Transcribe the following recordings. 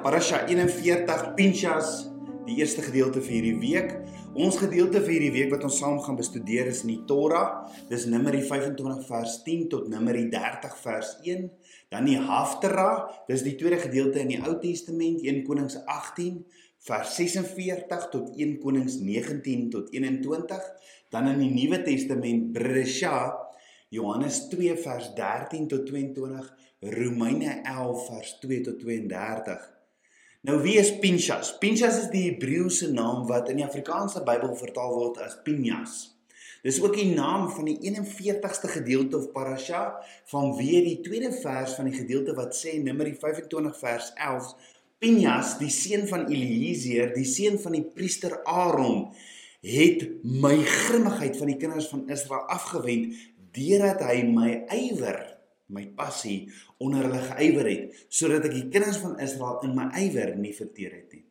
Parasha 41 Pinchas, die eerste gedeelte vir hierdie week. Ons gedeelte vir hierdie week wat ons saam gaan bestudeer is in die Torah. Dis Numeri 25 vers 10 tot Numeri 30 vers 1. Dan die Haftarah, dis die tweede gedeelte in die Ou Testament, 1 Konings 18 vers 46 tot 1 Konings 19 tot 21. Dan in die Nuwe Testament Beresha, Johannes 2 vers 13 tot 22, Romeine 11 vers 2 tot 32. Nou wie is Pinchas? Pinchas is die Hebreëse naam wat in die Afrikaanse Bybel vertaal word as Pinjas. Dis ook die naam van die 41ste gedeelte of parasha van wie die tweede vers van die gedeelte wat sê Numeri 25 vers 11 Pinjas, die seun van Eliezer, die seun van die priester Aaron, het my grimmigheid van die kinders van Israel afgewend deurdat hy my ywer my passie onder hulle geëiwer het sodat ek die kinders van Israel in my ywer nie verteer het nie.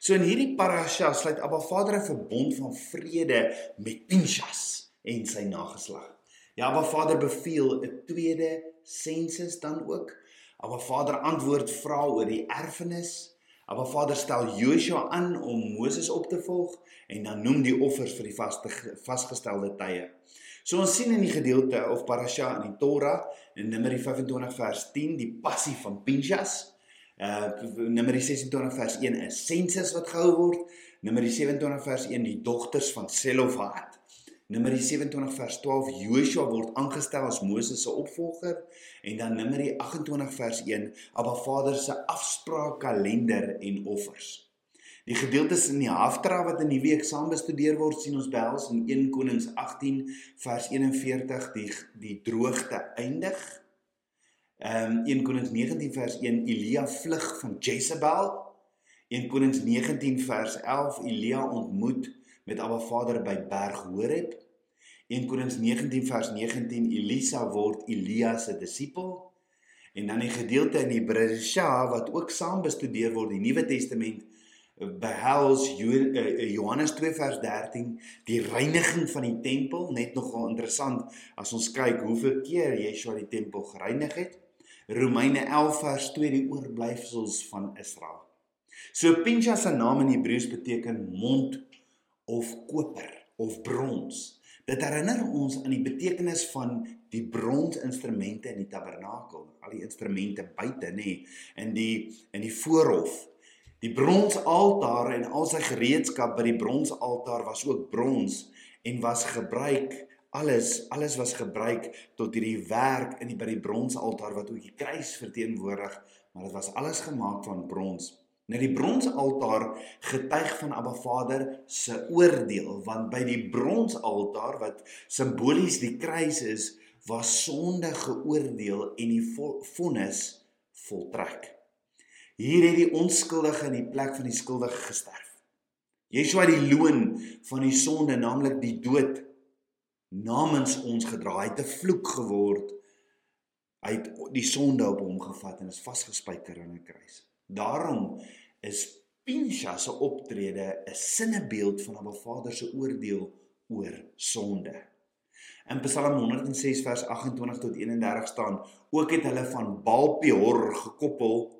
So in hierdie parasha sluit Abba Vader 'n verbond van vrede met Pinchas en sy nageslag. Ja, Abba Vader beveel 'n tweede sensus dan ook. Abba Vader antwoord vra oor die erfenis. Abba Vader stel Joshua aan om Moses op te volg en dan noem die offers vir die vaste vasgestelde tye. So ons sien in die gedeelte of parasha in die Torah in Numeri 25 vers 10 die passie van Pinchas. Uh Numeri 26 vers 1 is sensus wat gehou word. Numeri 27 vers 1 die dogters van Selofhat. Numeri 27 vers 12 Joshua word aangestel as Moses se opvolger en dan Numeri 28 vers 1 Abba Vader se afspraakkalender en offers. Die gedeeltes in die Haftra wat in die week saam bestudeer word, sien ons behels in 1 Konings 18 vers 41 die die droogte eindig. Ehm um, 1 Konings 19 vers 1 Elia vlug van Jezebel. 1 Konings 19 vers 11 Elia ontmoet met Abba Vader by Berg Horeb. 1 Konings 19 vers 19 Elisa word Elia se disipel. En dan die gedeelte in Hebreëse wat ook saam bestudeer word, die Nuwe Testament behels eh, eh, Johannes 2 vers 13 die reiniging van die tempel. Net nogal interessant as ons kyk hoeveel keer Yeshua die tempel gereinig het. Romeine 11 vers 2 die oorblyfsels van Israel. So Pinchas se naam in Hebreëus beteken mond of koper of brons Dit herinner ons aan die betekenis van die bronsinstrumente in die tabernakel, al die instrumente buite nê, in die in die voorhof Die bronsaltaar en al sy gereedskap by die bronsaltaar was ook brons en was gebruik alles alles was gebruik tot hierdie werk in die by die bronsaltaar wat ook die kruis verteenwoordig maar dit was alles gemaak van brons. Nou die bronsaltaar getuig van Abba Vader se oordeel want by die bronsaltaar wat simbolies die kruis is was sonde geoordeel en die vonnis voltrek. Hier het die onskuldige in die plek van die skuldige gesterf. Yeshua het die loon van die sonde, naamlik die dood, namens ons gedra. Hy het 'n vloek geword. Hy het die sonde op hom gevat en is vasgespijker aan 'n kruis. Daarom is Pinchas se optrede 'n sinnebeeld van 'n Vader se oordeel oor sonde. In Psalm 106 vers 28 tot 31 staan: "Ook het hulle van Baal Peor gekoppel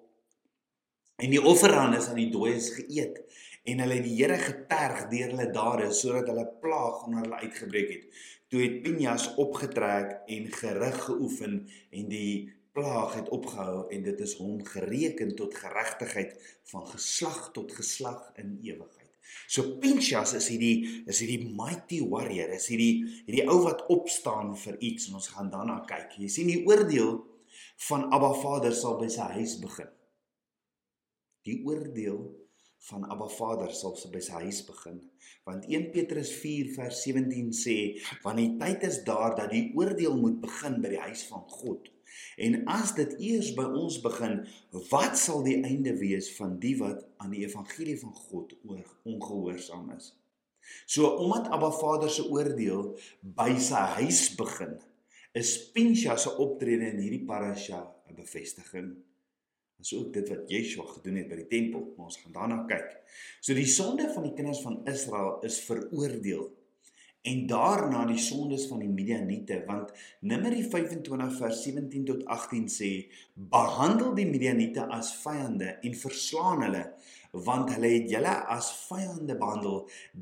En die offerandes aan die dooies geëet en hulle die Here geterg deur hulle dade sodat hulle plaag onder hulle uitgebreek het. Toe het Pinjas opgetrek en gerig geoefen en die plaag het opgehou en dit is hom gereken tot geregtigheid van geslag tot geslag in ewigheid. So Pinchas is hierdie is hierdie mighty warrior, is hierdie hierdie ou wat opstaan vir iets en ons gaan daarna kyk. Jy sien die oordeel van Abba Vader sal by sy huis begin. Die oordeel van Abba Vader sal by sy huis begin. Want 1 Petrus 4 vers 17 sê, want die tyd is daar dat die oordeel moet begin by die huis van God. En as dit eers by ons begin, wat sal die einde wees van die wat aan die evangelie van God ongehoorsaam is? So omdat Abba Vader se oordeel by sy huis begin, is Pinchas se optrede in hierdie parasha 'n bevestiging Dis ook dit wat Yeshua gedoen het by die tempel. Ons gaan daarna kyk. So die sonde van die kinders van Israel is veroordeel en daarna die sondes van die Midianiete want Numeri 25 vers 17 tot 18 sê behandel die Midianiete as vyande en verslaan hulle want hulle het julle as vyande behandel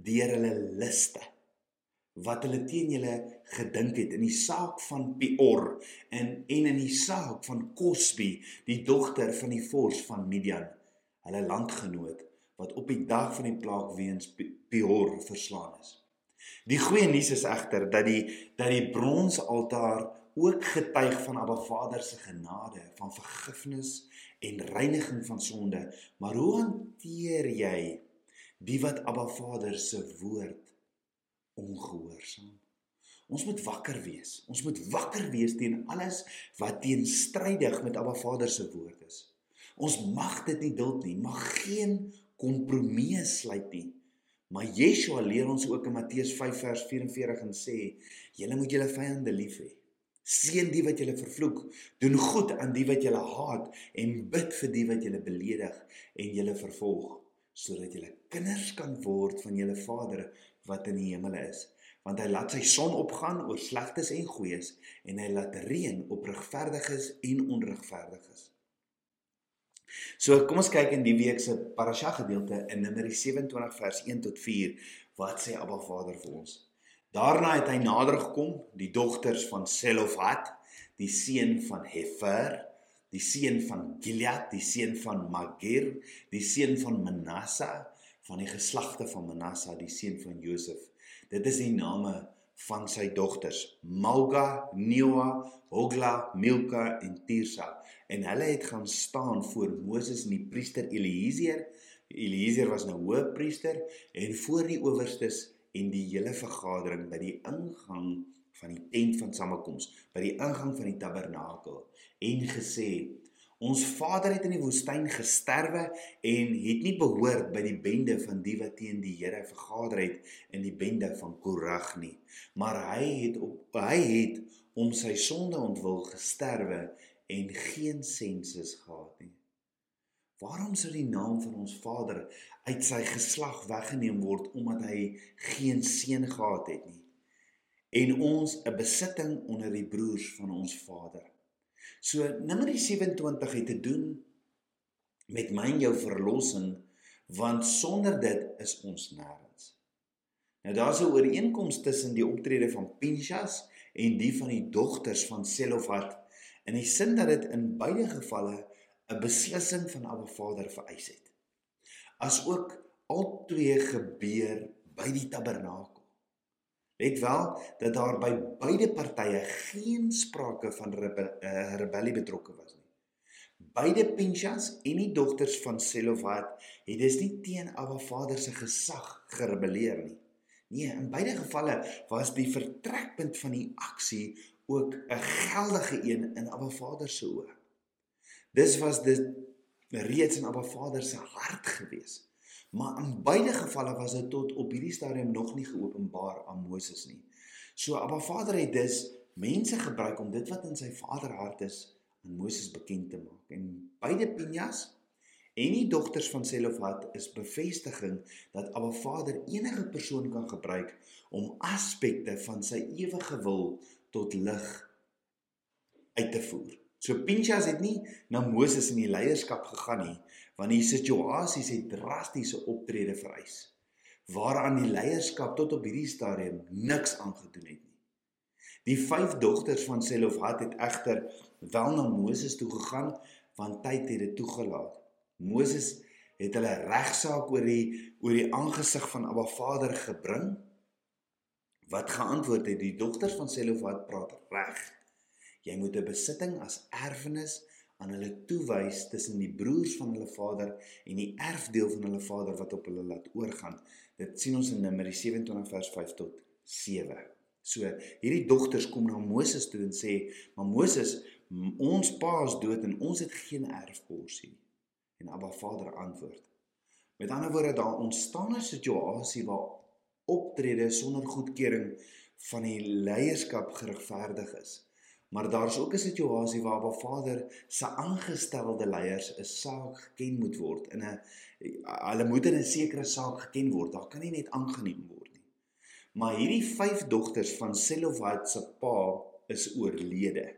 deur hulle liste wat hulle teen julle gedink het in die saak van Peor en en in die saak van Cosbi die dogter van die vors van Midian hulle landgenoot wat op die dag van die plaag weens Peor verslaan is Die goeie nuus is egter dat die dat die bronsaltaar ook getuig van Abba Vader se genade, van vergifnis en reiniging van sonde. Maar hoe hanteer jy die wat Abba Vader se woord ongehoorsaam? Ons moet wakker wees. Ons moet wakker wees teen alles wat teenstrydig met Abba Vader se woord is. Ons mag dit nie duld nie, mag geen kompromie sluit nie. Maar Yeshua leer ons ook in Matteus 5 vers 44 en sê: "Julle moet julle vyande lief hê. Seën die wat julle vervloek, doen goed aan die wat julle haat en bid vir die wat julle beledig en julle vervolg, sodat julle kinders kan word van julle Vader wat in die hemel is." Want hy laat sy son opgaan oor slegtes en goeies en hy laat reën op regverdiges en onregverdiges. So kom ons kyk in die week se parasha gedeelte in Numeri 27 vers 1 tot 4 wat sê Abba Vader vir ons. Daarna het hy nader gekom, die dogters van Selofhat, die seun van Hefer, die seun van Gilead, die seun van Magir, die seun van Manasse, van die geslagte van Manasse, die seun van Josef. Dit is die name van sy dogters, Malga, Noa, Hogla, Milka en Tirsa en hulle het gaan staan voor Moses en die priester Eliezer. Eliezer was nou hoofpriester en voor die owerstes en die hele vergadering by die ingang van die tent van samekoms, by die ingang van die tabernakel en gesê Ons vader het in die woestyn gesterwe en het nie behoort by die bende van die wat teen die Here vergader het in die bende van Korag nie. Maar hy het op hy het om sy sonde ontwil gesterwe en geen sensus gehad nie. Waarom sou die naam van ons Vader uit sy geslag weggeneem word omdat hy geen seun gehad het nie? En ons 'n besitting onder die broers van ons Vader. So Numeri 27 het te doen met my en jou verlossing want sonder dit is ons nêrens. Nou daar's 'n ooreenkoms tussen die optrede van Pinchas en die van die dogters van Selofhat in die sin dat dit in beide gevalle 'n beslissing van Abba Vader vereis het. As ook albei gebeur by die tabernakel. Let wel dat daar by beide partye geen sprake van rebe, uh, rebellie betrokke was nie. Beide Pinchas en die dogters van Selofhat het dus nie teen Abba Vader se gesag gerebelleer nie. Nee, in beide gevalle was die vertrekpunt van die aksie ook 'n geldige een in Abba Vader se oë. Dis was dit reeds in Abba Vader se hart gewees. Maar in beide gevalle was dit tot op hierdie stadium nog nie geopenbaar aan Moses nie. So Abba Vader het dus mense gebruik om dit wat in sy Vader hart is aan Moses bekend te maak. En beide Pinjas en die dogters van Selofhat is bevestiging dat Abba Vader enige persoon kan gebruik om aspekte van sy ewige wil tot lig uit te voer. So Pinchas het nie na Moses in die leierskap gegaan nie, want die situasies het drastiese optrede vereis waaraan die leierskap tot op hierdie stadium niks aangedoen het nie. Die vyf dogters van Selofhat het egter wel na Moses toe gegaan want tyd het dit toegelaat. Moses het hulle regsaak oor die oor die aangesig van Abba Vader gebring wat geantwoord het die dogters van Selofat praat reg. Jy moet 'n besitting as erfenis aan hulle toewys tussen die broers van hulle vader en die erfdeel van hulle vader wat op hulle laat oorgaan. Dit sien ons in Numeri 27 vers 5 tot 7. So hierdie dogters kom na Moses toe en sê: "Maar Moses, ons pa is dood en ons het geen erfporsie nie." En Abba Vader antwoord: Met ander woorde, daar ontstaan 'n situasie waar optrede sonder goedkeuring van die leierskap geregverdig is. Maar daar's ook 'n situasie waar Abba Vader se aangestelde leiers 'n saak geken moet word in 'n hulle moet in 'n sekere saak geken word. Daar kan nie net aangeneem word nie. Maar hierdie vyf dogters van Selofhad se pa is oorlede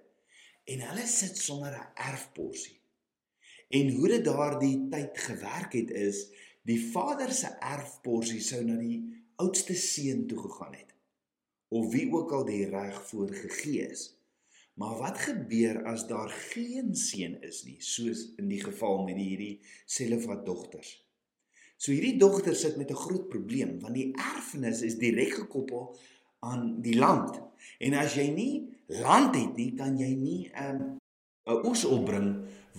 en hulle sit sonder 'n erfporsie. En hoe dit daardie tyd gewerk het is, die vader se erfporsie sou na die oudste seun toe gegaan het of wie ook al die reg voorgegee is. Maar wat gebeur as daar geen seun is nie, soos in die geval met hierdie Selofhad dogters? So hierdie dogters sit met 'n groot probleem want die erfenis is direk gekoppel aan die land. En as jy nie land het nie, kan jy nie 'n um, 'n oes opbring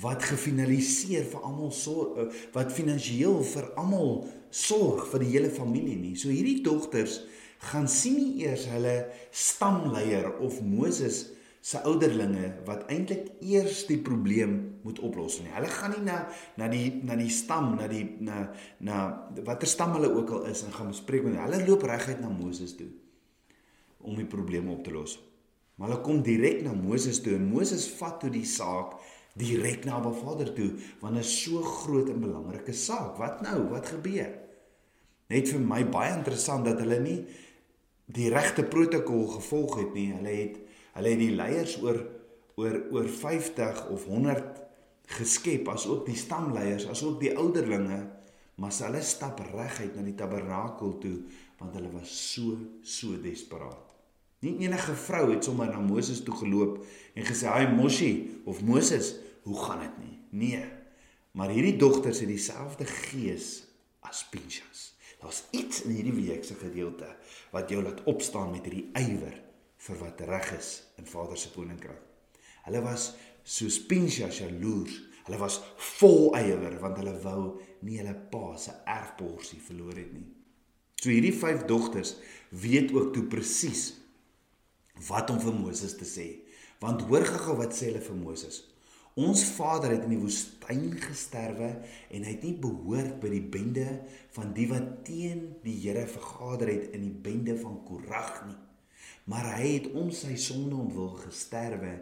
wat gefinaliseer vir almal sorg uh, wat finansiëel vir almal sorg vir die hele familie nie. So hierdie dogters gaan sien nie eers hulle stamleier of Moses se ouderlinge wat eintlik eers die probleem moet oplos nie. Hulle gaan nie na na die na die stam, na die na na watter stam hulle ook al is en gaan bespreek met hulle. Hulle loop reguit na Moses toe om die probleme op te los. Maar hulle kom direk na Moses toe en Moses vat toe die saak direk na Abba Vader toe want dit is so groot en belangrike saak. Wat nou? Wat gebeur? Net vir my baie interessant dat hulle nie die regte protokol gevolg het nie. Hulle het hulle het die leiers oor oor oor 50 of 100 geskep as ook die stamleiers, as ook die ouderlinge, maar hulle stap reguit na die tabernakel toe want hulle was so so desperaat. Nie enige vrou het sommer na Moses toe geloop en gesê: "Haai Moshi of Moses, hoe gaan dit nie?" Nee. Maar hierdie dogters het dieselfde gees as Pinchas. Daar's iets in hierdie week se gedeelte wat jou laat opstaan met hierdie ywer vir wat reg is in Vader se koninkryk. Hulle was soos Pinchas jaloers. Hulle was vol ywer want hulle wou nie hulle pa se erfborsie verloor het nie. So hierdie vyf dogters weet ook toe presies wat om vir Moses te sê. Want hoor gou wat sê hulle vir Moses. Ons vader het in die woestyn gesterwe en hy het nie behoort by die bende van die wat teen die Here vergader het in die bende van Korag nie. Maar hy het om sy sonde ontwil gesterwe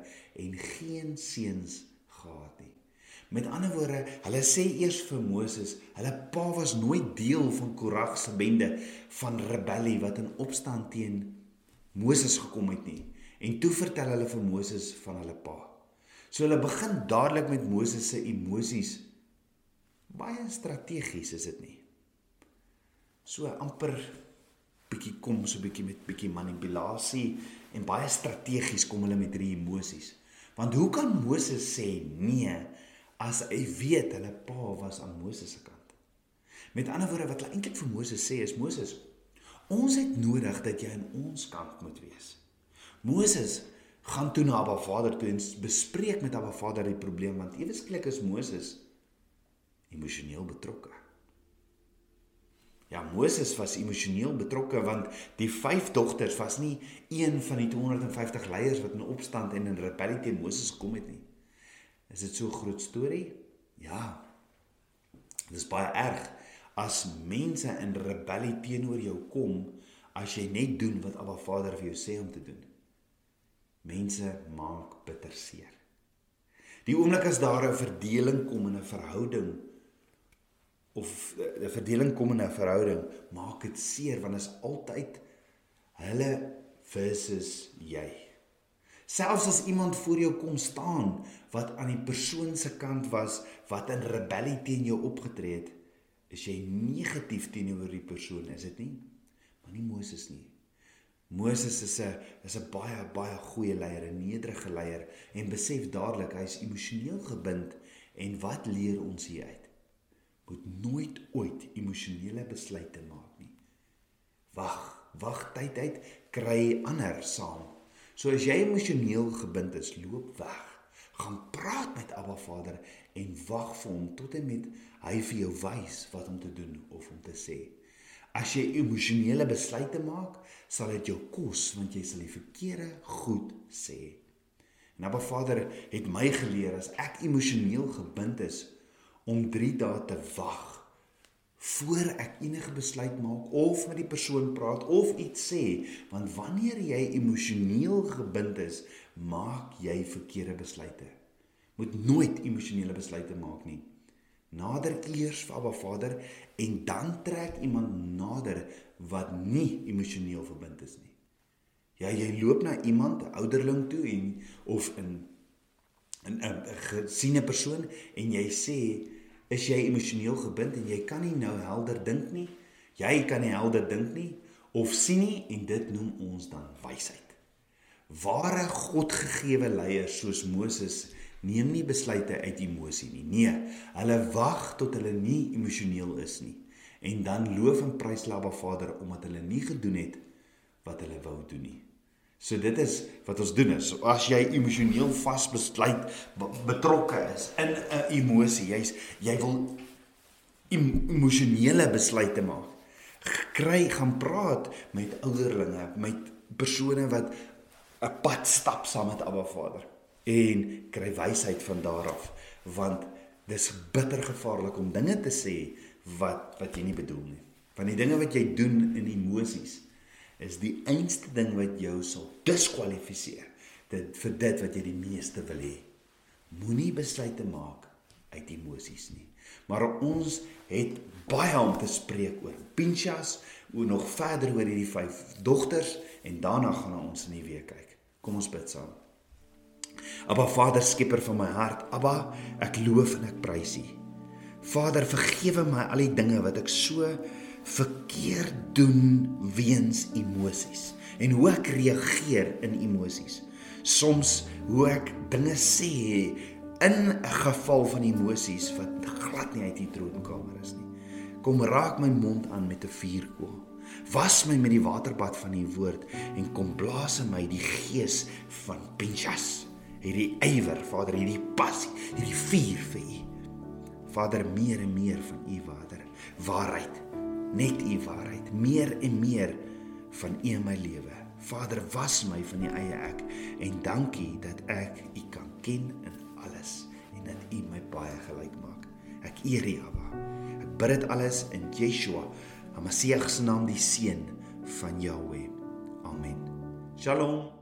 en geen seuns gehad nie. Met ander woorde, hulle sê eers vir Moses, hulle pa was nooit deel van Korag se bende van rebellie wat in opstand teen Moses gekom het nie. En toe vertel hulle vir Moses van hulle pa. So hulle begin dadelik met Moses se emosies. Baie strategies is dit nie. So amper bietjie kom so bietjie met bietjie manipulasie en baie strategies kom hulle met hierdie emosies. Want hoe kan Moses sê nee as hy weet hulle pa was aan Moses se kant? Met ander woorde wat hulle eintlik vir Moses sê is Moses, ons het nodig dat jy aan ons kant moet wees. Moses, gaan toe na Abba Vader toe en bespreek met Abba Vader die probleem want ewesklik is Moses emosioneel betrokke. Ja, Moses was emosioneel betrokke want die vyf dogters was nie een van die 250 leiers wat in opstand en in rebellie teen Moses gekom het nie. Is dit so 'n groot storie? Ja. Dit is baie erg as mense in rebellie teenoor jou kom as jy net doen wat Abba Vader vir jou sê om te doen mense maak bitter seer. Die oomblik as daar 'n verdeling kom in 'n verhouding of 'n verdeling kom in 'n verhouding, maak dit seer want is altyd hulle versus jy. Selfs as iemand voor jou kom staan wat aan die persoon se kant was wat in rebellie teen jou opgetree het, is jy negatief teenoor die persoon, is dit nie? Maar nie Moses nie. Moses is 'n is 'n baie baie goeie leier, 'n nederige leier en besef dadelik hy is emosioneel gebind en wat leer ons hier uit? Moet nooit ooit emosionele besluite maak nie. Wag, wag tyd uit, kry ander saam. So as jy emosioneel gebind is, loop weg. Gaan praat met Abba Vader en wag vir hom tot en met hy vir jou wys wat om te doen of om te sê. As jy emosionele besluite maak, sal dit jou kos want jy sal die verkeerde goed sê. En Abba Vader het my geleer as ek emosioneel gebind is om 3 dae te wag voor ek enige besluit maak of met die persoon praat of iets sê, want wanneer jy emosioneel gebind is, maak jy verkeerde besluite. Moet nooit emosionele besluite maak nie. Nader eers vir Abba Vader en dan trek iemand nader wat nie emosioneel verbind is nie. Ja, jy loop na iemand, 'n ouderling toe en of in 'n 'n gesiene persoon en jy sê, "Is jy emosioneel gebind?" en jy kan nie nou helder dink nie. Jy kan nie helder dink nie of sien nie en dit noem ons dan wysheid. Ware Godgegewe leiers soos Moses neem nie besluite uit emosie nie. Nee, hulle wag tot hulle nie emosioneel is nie en dan loof en prys Labba Vader omdat hulle nie gedoen het wat hulle wou doen nie. So dit is wat ons doen is as jy emosioneel vasbesluit betrokke is in 'n emosie, jy's jy wil emosionele besluite maak. Kry gaan praat met ouderlinge, met persone wat 'n pad stap saam met Abba Vader en kry wysheid van daar af want dis bitter gevaarlik om dinge te sê wat wat jy nie bedoel nie. Want die dinge wat jy doen in emosies is die einste ding wat jou sal diskwalifiseer dit vir dit wat jy die meeste wil hê. Moenie besluite maak uit emosies nie. Maar ons het baie om te spreek oor Pinchas, oor nog verder oor hierdie vyf dogters en daarna gaan ons in die week kyk. Kom ons bid saam. Abba Vader, skieper van my hart, Abba, ek loof en ek prys U. Vader, vergewe my al die dinge wat ek so verkeerd doen weens emosies en hoe ek reageer in emosies. Soms hoe ek dinge sê in 'n geval van emosies wat glad nie uit die troonkamer is nie. Kom raak my mond aan met 'n vuurkoel. Was my met die waterbad van u woord en kom blaas in my die gees van Pinchas. Hierdie ywer, Vader, hierdie passie, hierdie vuur vir u. Vader, meer en meer van u Vader, waarheid net u waarheid, meer en meer van u in my lewe. Vader, was my van die eie ek en dankie dat ek u kan ken in alles en dat u my baie gelyk maak. Ek eer u, Abba. Ek bid dit alles in Yeshua, Hamasieg se naam, die seun van Jahweh. Amen. Shalom.